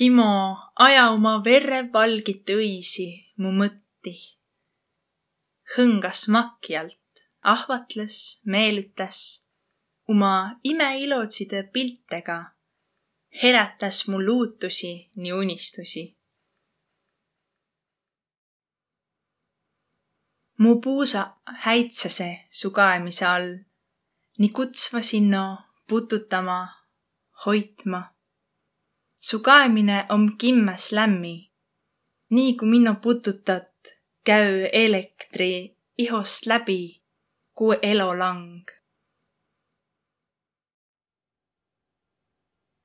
Himo, aja oma verre valgit õisi mu mõtti. hõngas makjalt, ahvatles, meelütas oma imeilotside piltega, herätas mul uutusi nii unistusi. mu puusa häitsese su kaemise all, nii kutsuva sinna pututama, hoidma su kaemine om kimmäs lämmi. nii ku minno pututat, käü elektri ihost läbi ku elolang.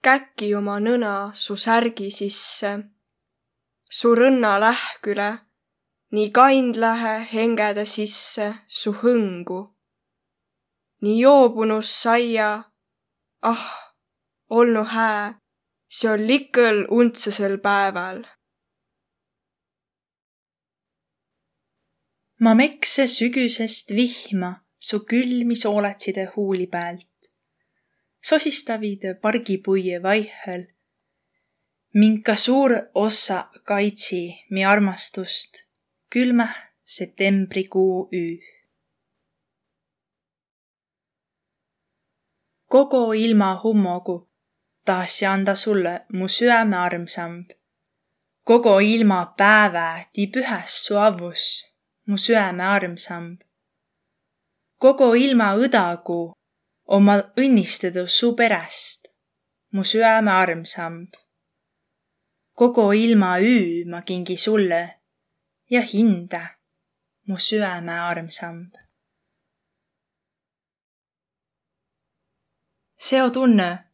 käki oma nõna su särgi sisse, su rõnna lähküle, nii kaindlähe hengedä sisse su hõngu. nii joobunus saia, ah, olnu hää see on likõl undsesel päeval. ma mekse sügisest vihma su külmi sooletside huuli pealt. sosistavid pargipuie vaihel. ning ka suur osa kaitsi mi armastust külma septembrikuu öö. kogu ilma hummogu tahaks anda sulle mu süäme armsam. kogu ilma päeva tiib ühes su avus, mu süäme armsam. kogu ilma õdagu oma õnnistatud su perest, mu süäme armsam. kogu ilma üü ma kingi sulle ja hinde, mu süäme armsam. seo tunne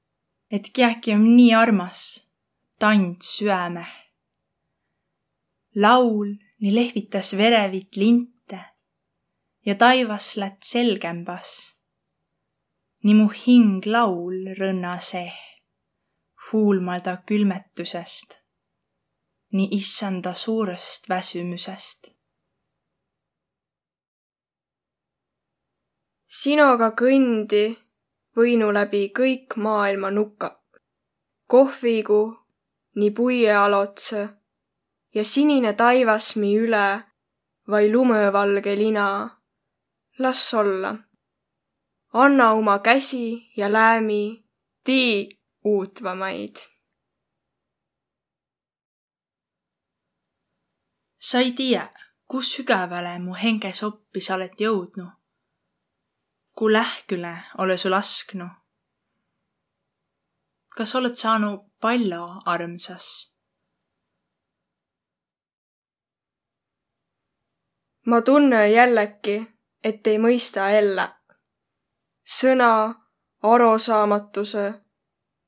et kiäki om nii armas, tand süämeh. laul nii lehvitas verevit linte ja taivas lätt selgembas. nii mu hing laul rõnna seeh, huulmalda külmetusest, nii issanda suurõst väsümüsest. sinoga kõndi võinu läbi kõik maailma nukaq. kohvigu nii puiõalotsõ ja sinine taivas mi üle vai lumõvalge lina. las olla. anna uma käsi ja läämi, tii uutvamaid. sa ei tiiä, kus sügäväle mu henges oppi sa oled jõudnu kui lähküle ole su lasknu. kas oled saanud palju, armsas? ma tunnen jällegi, et ei mõista jälle. sõna arusaamatuse,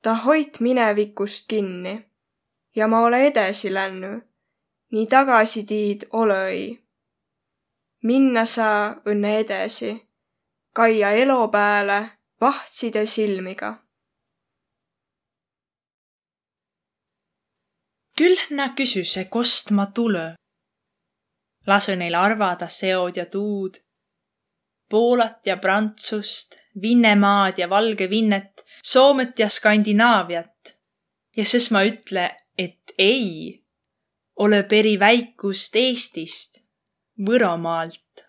ta hoid minevikust kinni ja ma ole edasi lännu, nii tagasi tiid ole ei. minna sa õnne edasi kaia elo pääle vahtside silmiga. küll nä küsüse, kost ma tulõ. Lasõ neil arvada seod ja tuud. Poolat ja Prantsust, Vinnemaad ja Valgevinnet, Soomet ja Skandinaaviat. ja ses ma ütle, et ei, olõ peri väikust Eestist, Võromaalt.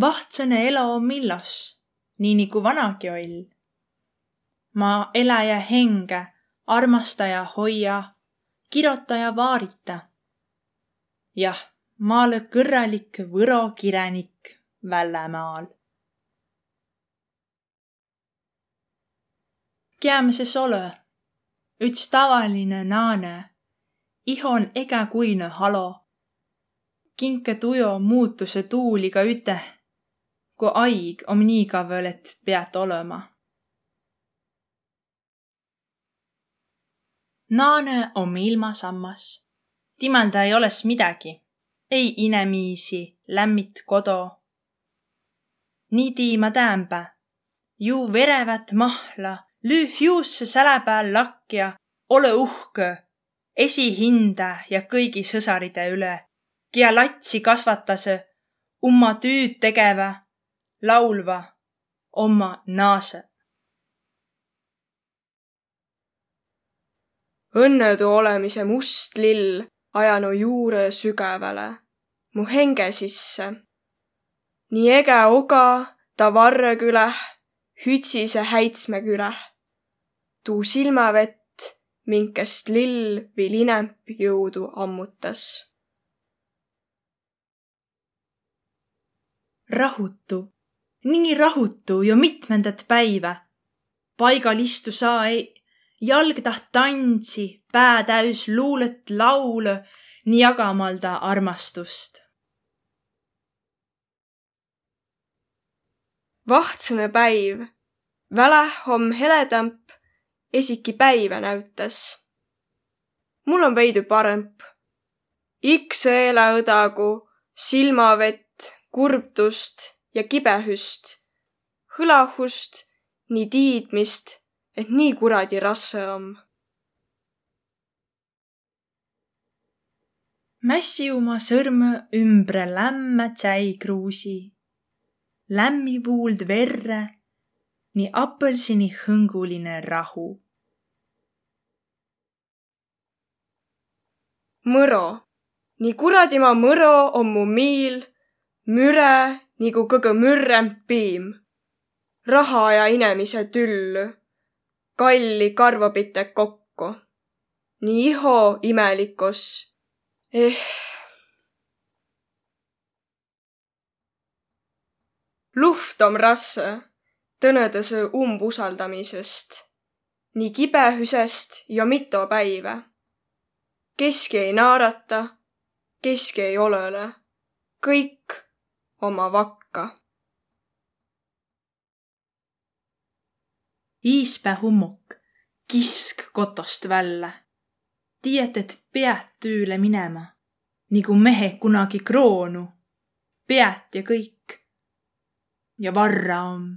vahtsõne elo millos, nii nagu vanagi oll. ma eläjä henge, armastaja hoia, kirjutaja vaarita. jah, ma olen kõrralik võro kirjanik Vällamaal. Käemises ole üks tavaline naane, ihon ega kuine halo. kinke tujo muutuse tuuliga üteh kui aeg on nii kaval, et pead olema. Naane on ilmasammas. timalda ei oles midagi, ei inimesi, lämmit kodu. nii tiima tämba, ju verevat mahla, löö hiusse säle peal lakja, ole uhke esihinda ja kõigi sõsaride üle, kia latsi kasvatase, umma tüüd tegeva laulva oma naasõ. õnnetu olemise must lill ajanu juure sügavale, mu henge sisse. nii ege oga ta varre küläh, hütsise häitsme küläh. tuu silmavett, minkest lill viil inemp jõudu ammutas. rahutu, nii rahutu jo mitmendat päivä. paigal istu saa ei jalg taht tantsi, pää täüs luulet laulõ, nii jagamalda armastust. vahtsõnõ päiv, väläh om heledamp, esiki päivä näütäs. mul on veidi parõmp. iks eele õdagu silmavett, kurbtust ja kibehüst, hõlahust, nii tiidmist et nii kuradi rasse om. mässi uma sõrmõ ümbre lämmä tsäikruusi. Lämmi vuuld verre, nii apõlsini hõnguline rahu. mõro, nii kuradima mõro om mu miil, müre nigu kõgõ mürremb piim. raha ja inemise tüllü kalli karvapite kokku. nii iho imelikkus. eh. luht om rasse tõnõdõsõ umbusaldamisest, nii kibehüsest ja mito päivä. keski ei naarata, keski ei olõle, kõik oma vakka iispää hummuk, kisk kotost vällä. tiiät, et peät tüüle minema, nigu mehe kunagi kroonu. peät ja kõik. ja varra om,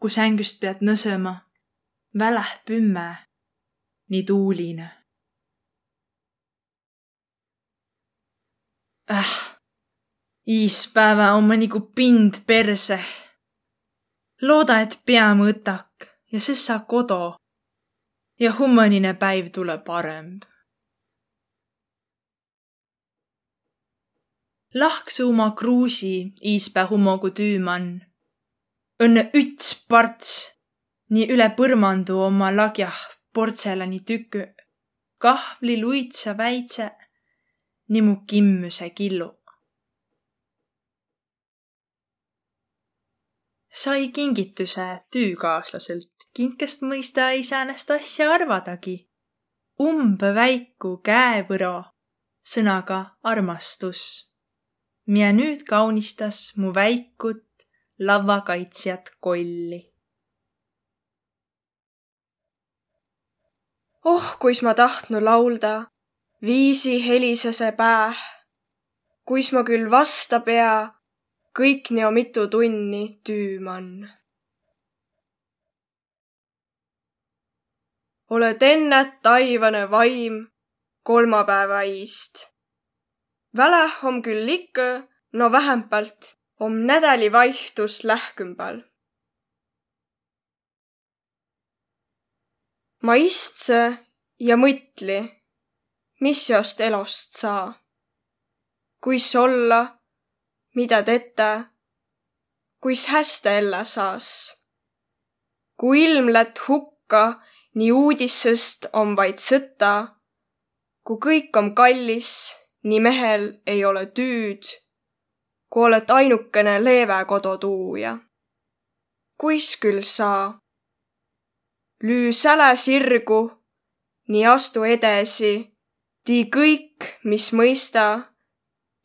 ku sängüst pead nõsõma, väläh pümme, nii tuuline. äh, iispäevä oma nigu pind perse. looda, et pea mõtak ja siis saa kodo. ja hummanine päiv tuleb parem. Lahksu uma kruusi iispää hummogu tüümann. Õnne üts parts nii üle põrmandu oma lagjah portselani tükü, kahvli luitsa väitse, nii mu kimmüse killu. Sai kingituse tüükaaslaselt kinkest mõista ei säänest asja arvadagi. umbe väiku käevõro, sõnaga armastus, miä nüüd kaunistas mu väikut lavakaitsjat kolli. oh, kuis ma tahtnu laulda, viisi helisese pääh. kuis ma küll vasta pea, kõik neo mitu tunni tüümann oled ennät taivane vaim kolmapäeva iist. Väläh om küll ikka, no vähempalt om nädälivaihtus lähkümbal. ma istsõ ja mõtli, mis jost elost saa. kuis olla, mida tetä, kuis häste ellə saas. kui ilm lätt hukka nii uudissest on vaid sõta. kui kõik on kallis, nii mehel ei ole tüüd. kui oled ainukene leeve kodutuuja. kuis küll saa? lüü säle sirgu, nii astu edesi, tii kõik, mis mõista,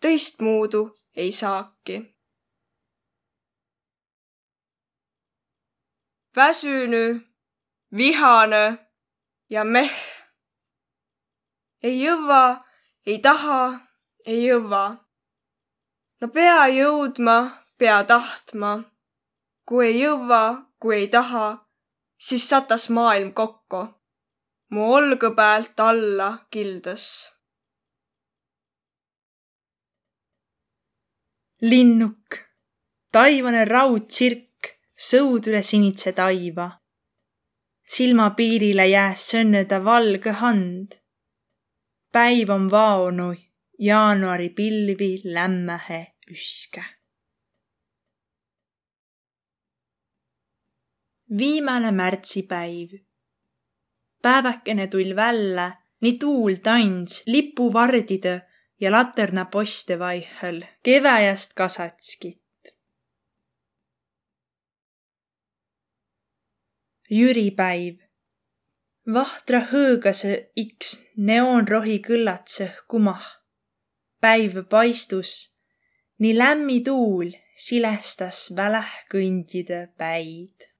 tõistmuudu ei saaki. väsünü vihane ja meh. ei jõua, ei taha, ei jõua. no pea jõudma, pea tahtma. kui ei jõua, kui ei taha, siis satas maailm kokku. mu olgõ pealt alla kildas. Linnuk, taivane raudtsirk, sõud üle sinitse taiva silmapiirile jääs sönneda valge hand. päiv on vaonu jaanuari pilvi lämmähe üske. viimane märtsipäiv. päeväkene tull vällä, nii tuul tands lipuvardide ja laternaposte vaihõl keväjast kasatskit. jüripäiv. vahtra hõõgase iks neoonrohi kõllatsõh kumah. päiv paistus, nii lämmi tuul silestas väläh kõndide päid.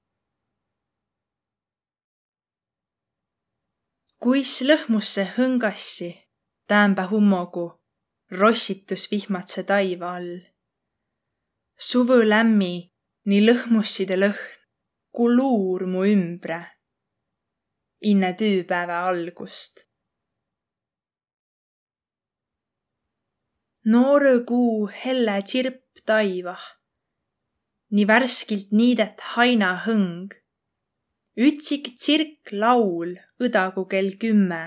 kuis lõhmusse hõngassi täämbä hummogu, rossitus vihmatse taiva all. suvõ lämmi, nii lõhmusside lõhn ku luur mu ümbre inne tüüpäevä algust. noorõ kuu helle tsirp taivah, nii värskilt niidet haina hõng. ütsik tsirk laul õdagu kell kümme.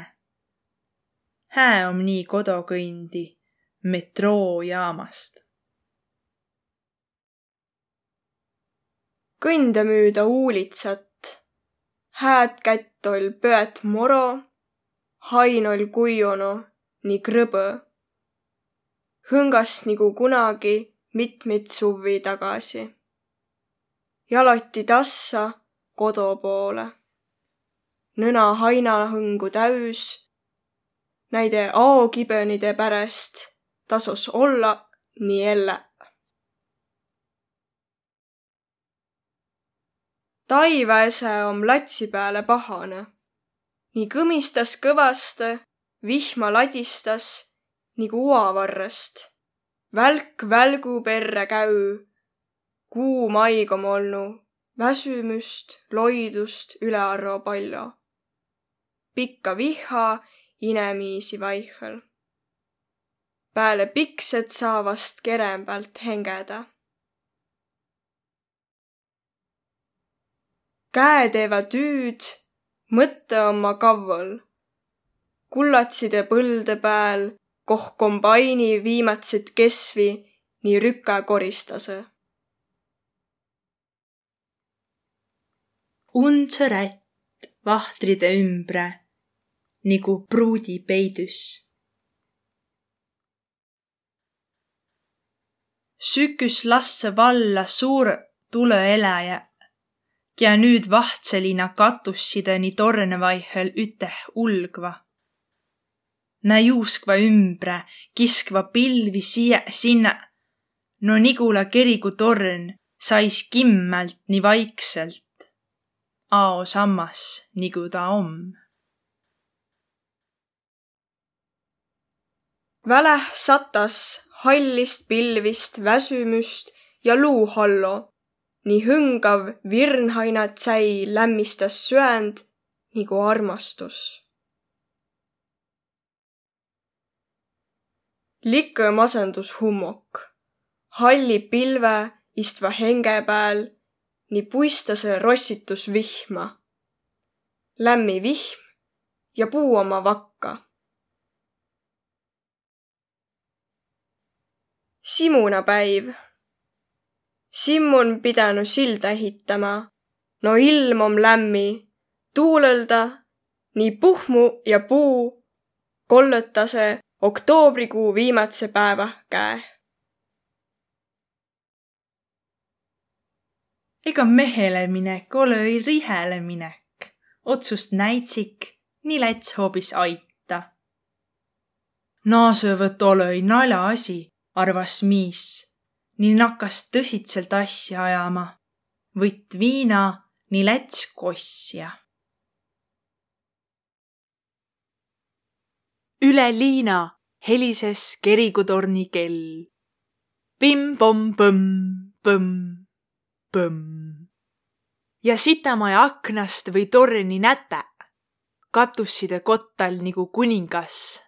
hää om nii kodokõndi metroojaamast kõnda müüda uulitsat. hääd kätt oll pöät moro, hain oll kuiunu nii krõbõ. hõngas nigu kunagi mitmit suvi tagasi. jaloti tassa kodo poole. nõna hainahõngu täüs. Näide aokibõnide pärast tasos olla nii elle. Taivaese om latsi pääle pahane. nii kõmistas kõvaste, vihma ladistas nigu uavarrest. välk välgu perre käü. kuum aig om olnu, väsümüst, loidust ülearvo pall'o. pikka vihha inemiisi vaihõl. Pääle piksõt saa vast kerem päält hengedä Käe teeväq tüüd, mõttõ ommaq kavvõl. Kullatside põldõ pääl, koh kombaini viimätsit kesvi nii rükä koristasõ. undsõ rätt vahtride ümbre nigu pruudi peidüs. Süküs lasse valla suur tulõeläjä kiä nüüd vahtsõlina katussidõni torne vaihõl üteh ulgva. Nä juuskva ümbre, kiskva pilvi siiä-sinnä. No Nigula kerigu torn sais kimmält nii vaikselt. Ao sammas, nigu ta om. Väläh satas hallist pilvist väsümüst ja luuhallo nii hõngav virnhainatsäi lämmistas süänd nigu armastus. Likõ masõndus hummok, halli pilve istva henge pääl, nii puistasõ rossitus vihma. Lämmi vihm ja puu oma vakka. Simunapäiv Simmun pidänü silda ehitämä. No ilm om lämmi, tuulõlda nii puhmu ja puu kollõtasõ oktoobrikuu viimätse pääväh käeh. ega mehele minek olõ-i rihele minek. otsust näitsik, nii läts hoobis aita. Naasõvõtt olõ-i naljaasi, arvas miis nii nakkas tõsitselt asja ajama. võtt viina, nii läts kossja. üle liina helises kerigutorni kell. Pimm-pomm-põmm, põmm, põmm. ja sitamaja aknast või torni nätä katusside kottal nagu kuningas.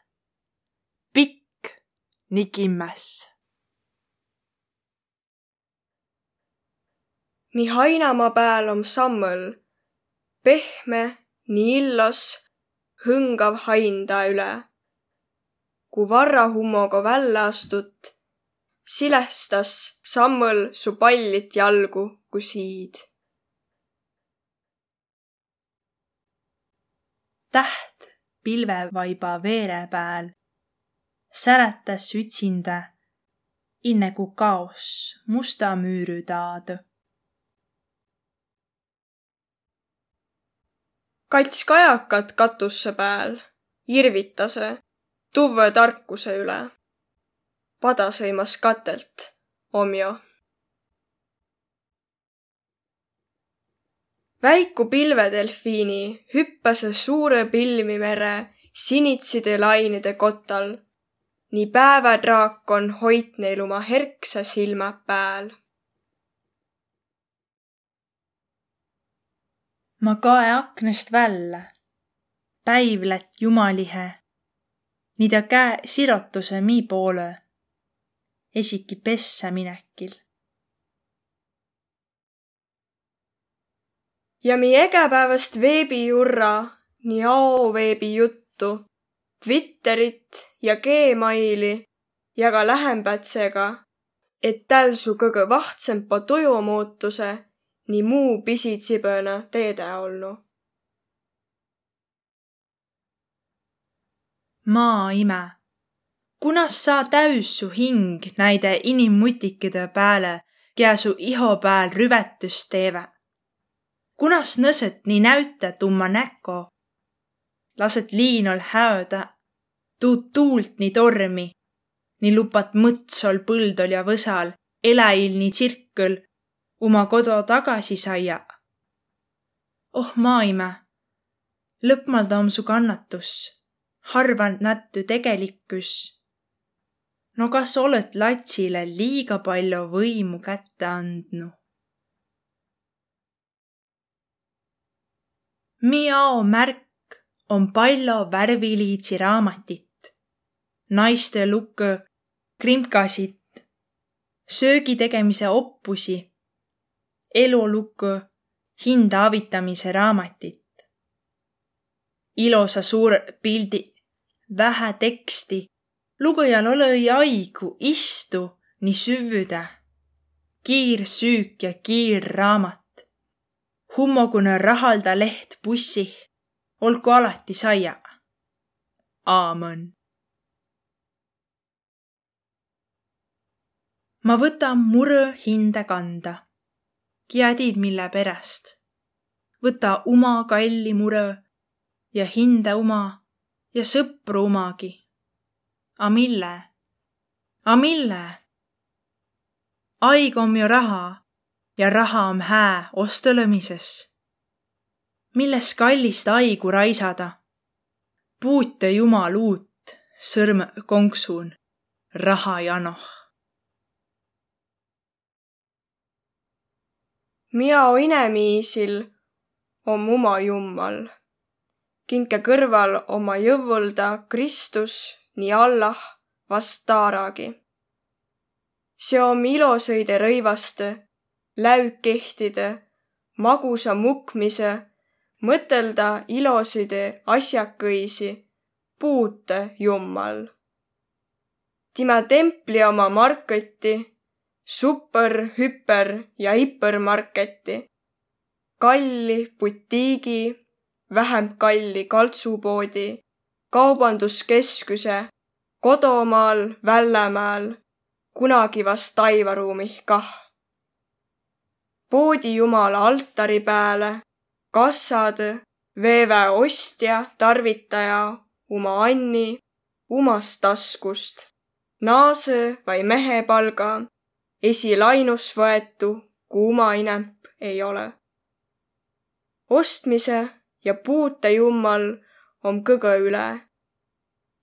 Nii kimmäs mi hainamaa pääl om sammõl, pehme, nii illos, hõngav hain ta üle. ku varrahummoga vällä astut, silestas sammõl su pallit jalgu, ku siid. täht pilvevaiba veere pääl särätäs ütsindä, inne ku kaos musta müürü taad. kats kajakat katusse pääl, irvitase, tuvve tarkuse üle. pada sõimas katelt, omjo. väiku pilvedelfiini hüppase suure pilvimere sinitside lainide kotal. Nii päevadraakon hoit neil oma herksa silma pääl ma kae aknast vällä. päiv lätt jumalihe. nii ta käe sirotuse mi poolõ. esiki pessä minekil. ja mi egepäevast veebijurra, nii aoveebi juttu, Twitterit ja Gmaili ja ka lähempätsega, et täl su kõgõ vahtsempa tujomuutuse nii muu pisitsibõnõ teedä olnu. Maaimä, kunas saa täüs su hing näide inimmutikide pääle, kiä su iho pääl rüvetüs teeväq? kunas nõsõt nii näütä tumma näko? Lasõt liinol häödä, tuud tuult nii tormi, nii lupat mõtsol põldol ja võsal, eläil nii tsirkõl uma kodo tagasi saia. oh maaimä, lõpmalda om su kannatus, harva nätty tegelikkus. no kas olõt latsile liiga palju võimu kätte andnu? Miao märk on palju värviliitsi raamatit, naiste lukõ, krimkasit, söögi tegemise oppusi elulukku hinda avitamise raamatit. ilosa suur pildi, vähe teksti, lugejal olõ-i aigu istu nii süvüdä. kiir süük ja kiir raamat. hummogune rahalda leht bussih, olgu alati saia. Aamen. ma võtan murõ hinde kanda Kiä tiid, mille peräst. võta uma kalli murõ ja hinde uma ja sõpru umagi. A mille? A mille? Aig om ju raha ja raha om hää ostõlõmises. Milles kallist aigu raisada? puute jumal uut, sõrm konksun, raha janoh. Miao inemiisil om uma jummal. Kinke kõrval oma jõvvulda Kristus nii Allah vast taaragi. See om ilosõide rõivaste, läükehtide, magusa mukmise, mõtelda ilosõide asjakõisi, puute jummal. Timä templi oma markõtti super, hüper ja hipermarketi, kalli butiigi, vähem kalli kaltsupoodi, kaubanduskeskuse, kodomaal Vällemäel, kunagi vast taivaruumih kah. poodi jumala altari pääle, kassad, veevä ostja, tarvitaja, uma anni, umast taskust, naase vai mehe palga esilainus võetu kuuma inemp ei ole. ostmise ja puute jummal om kõgõ üle.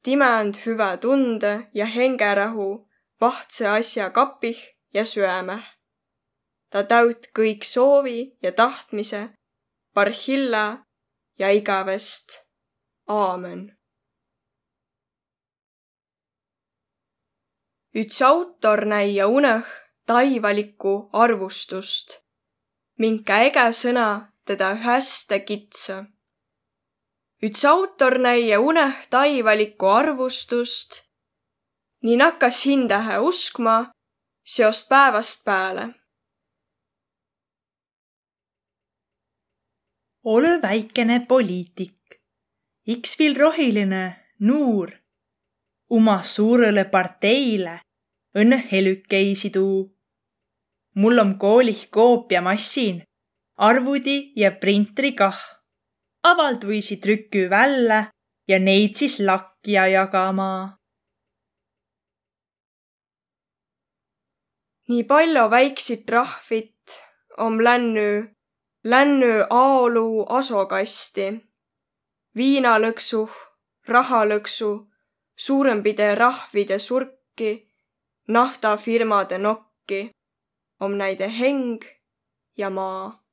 timänd hüvä tunde ja hengerahu vahtse asja kapih ja süämeh. ta täüt kõik soovi ja tahtmise, parhilla ja igavest. aamen. üts autor näia unõh taivalikku arvustust, minkä ega sõna teda häste kitsa. üts autor näie unõh taivalikku arvustust nii nakkas hindähe uskma seost päevast pääle. Ole väikene poliitik, iks viil rohiline nuur. oma suurele parteile õnne helükeisi tuu. mul om koolih koopiamassin, arvudi ja printri kah. avalduisi trükü välja ja neid siis lakja jagama. nii palju väiksit rahvit om lännu, lännu aolu asokasti. viinalõksu, rahalõksu, suurempide rahvide surki, naftafirmade nokki om näide heng ja maa.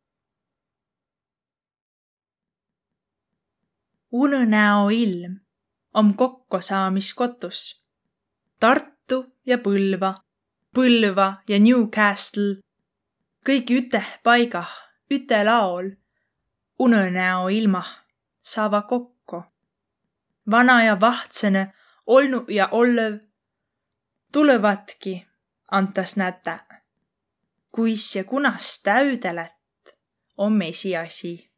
unenäo ilm om kokkosaamiskotus. Tartu ja Põlva, Põlva ja Newcastle. kõik üteh paigah, üte laol. unenäo ilmah saava kokku. vana ja vahtsõne, olnu ja ollev tulevadki antas nätä. kuis ja kunas täüdelet, on esiasi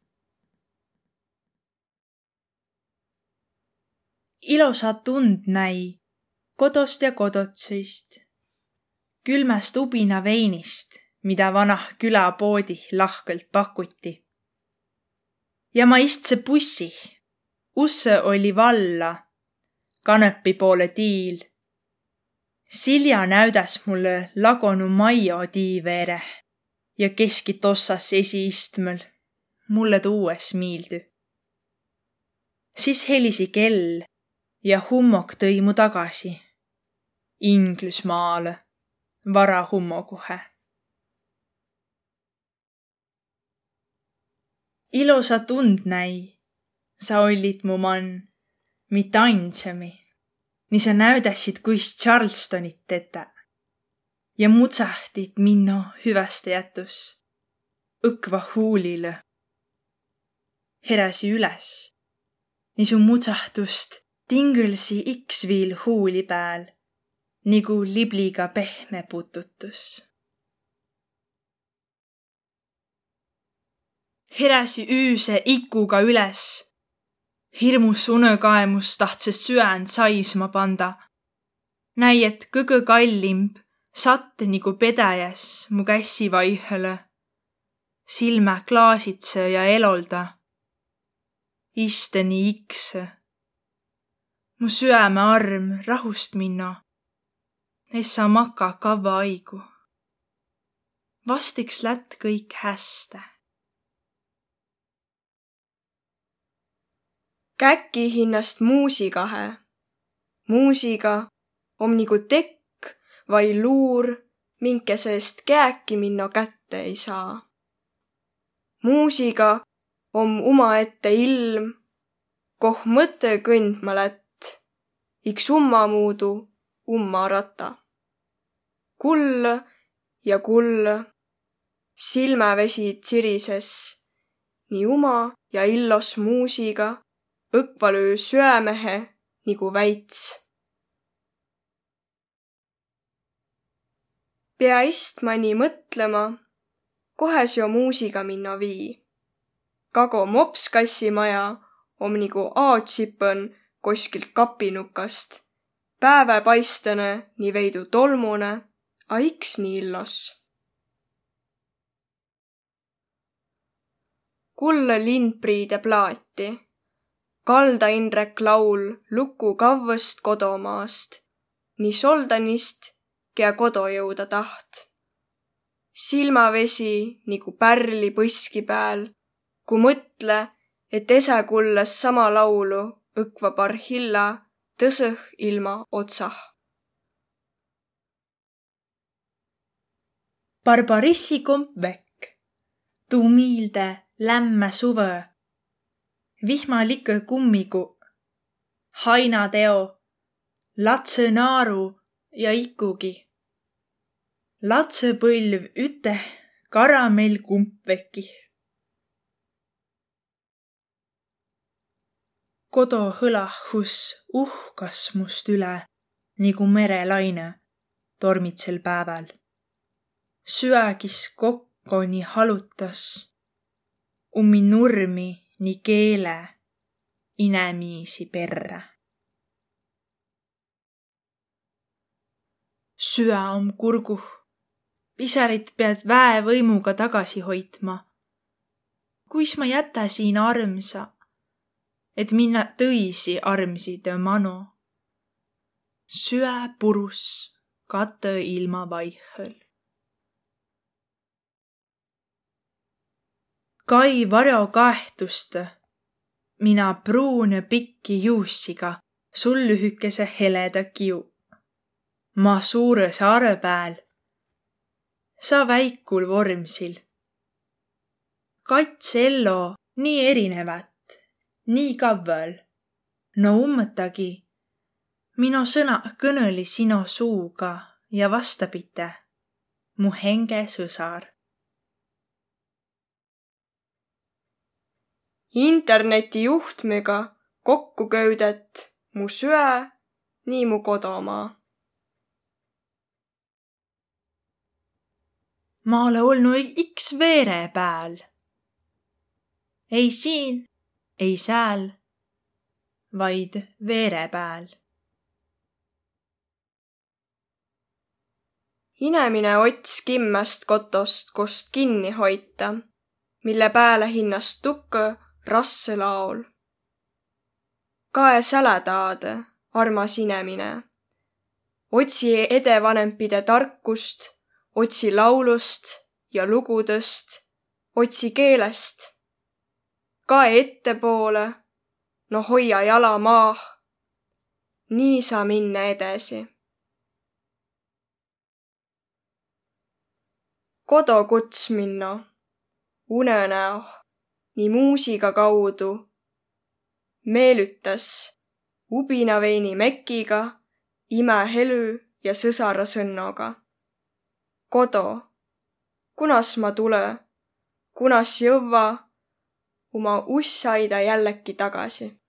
ilosa tund näi kodost ja kodotsist, külmäst ubinaveinist, mida vanah külapoodih lahkelt pakuti. ja ma istse bussih, usse oli valla, kanepi poole tiil. Silja näüdas mulle lagonu Maio tii veereh ja keskit ossas esiistmel. mulle tuues miildü. siis helisi kell ja hummok tõi mu tagasi Inglismaale varahummoguhe. Ilusa tund näi, sa olid mu man, mitte ainsami, nii sa näüdasid, kuis Charlestonit tetä ja mutsahdid minno hüväste jätus. Õkva huulile. heräsi üles, nii su mutsahtust tingõlsi iks viil huuli pääl, nigu libliga pehme pututus. Heräsi üüse ikuga üles. hirmus unekaemus tahtses süänd saisma panda. näi, et kõgõ kallimb satt nigu pedäjäs mu kässi vaihõlõ. silmä klaasitse ja elolda. iste nii ikse mu süämearm rahust minno. Essa maka kavva aigu. vastiks lätt kõik häste. Käki hinnast muusikahe. muusiga om nigu tekk vai luur, minke seest kääki minno kätte ei saa. muusiga om umaette ilm, koh mõte kõndma lätt iks ummamuudu umma rata. kull ja kull, silmävesi tsirises nii uma ja illos muusiga õkva löö süämehe nigu väits. pea istma nii mõtlema, kohe seo muusiga minno vii. kago mopskassimaja om nigu aatsipõn koskilt kapinukast. Pääväpaistõnõ nii veidu tolmunõ, a iks nii illos. kulla lindpriide plaati. Kalda Indrek laul luku kavvõst kodomaast, nii soldanist, kea kodo jõuda taht. silmavesi nigu pärli põski pääl, ku mõtle, et ese kulles sama laulu õkva parhilla tõsõh ilma otsah. Barbarissi kompvekk, tuu miilde lämmä suvõ, vihmalikõ kummigu, hainateo, latsõ naaru ja ikugi. latsõpõlv üteh karamellkumpvekih kodo hõlahus uhkas must üle. nagu merelaine tormitsel päeval. süägis kokko nii halutas, ummi nurmi nii keele inemiisi perre. süä om kurguh, pisarit pead väevõimuga tagasi hoidma. kuis ma jätä siin armsa, et minna tõisi armsi tõ mano süä purus katõ ilma vaihõl. Kai var'o kaehtustõ, mina pruune pikki juussiga, sul lühükese heleda kiu. ma suure saare pääl, sa väikul vormsil. kats ello nii erinevat, nii kavval, no ummõtagi mino sõnaq kõnõli sino suuga ja vastapite, mu henge sõsar. Interneti juhtmega kokku köüdet mu süä, nii mu kodomaa. ma olõ olnuq iks veere pääl. ei siin, ei sääl, vaid veere pääl inemine ots kimmäst kotost, kost kinni hoita, mille pääle hinnast tukõ rasse laol. kae säle taadõ, armas inemine. otsi edevanempide tarkust, otsi laulust ja lugudõst, otsi keelest. kae ettepoole, no hoia jala maah. nii saa minna edesi kodo kuts minno unenäoh nii muusika kaudu meelütas ubinaveini mekiga, imehelü ja sõsara sõnnoga. kodo, kunas ma tulõ, kunas jõvva uma ussaida jällegi tagasi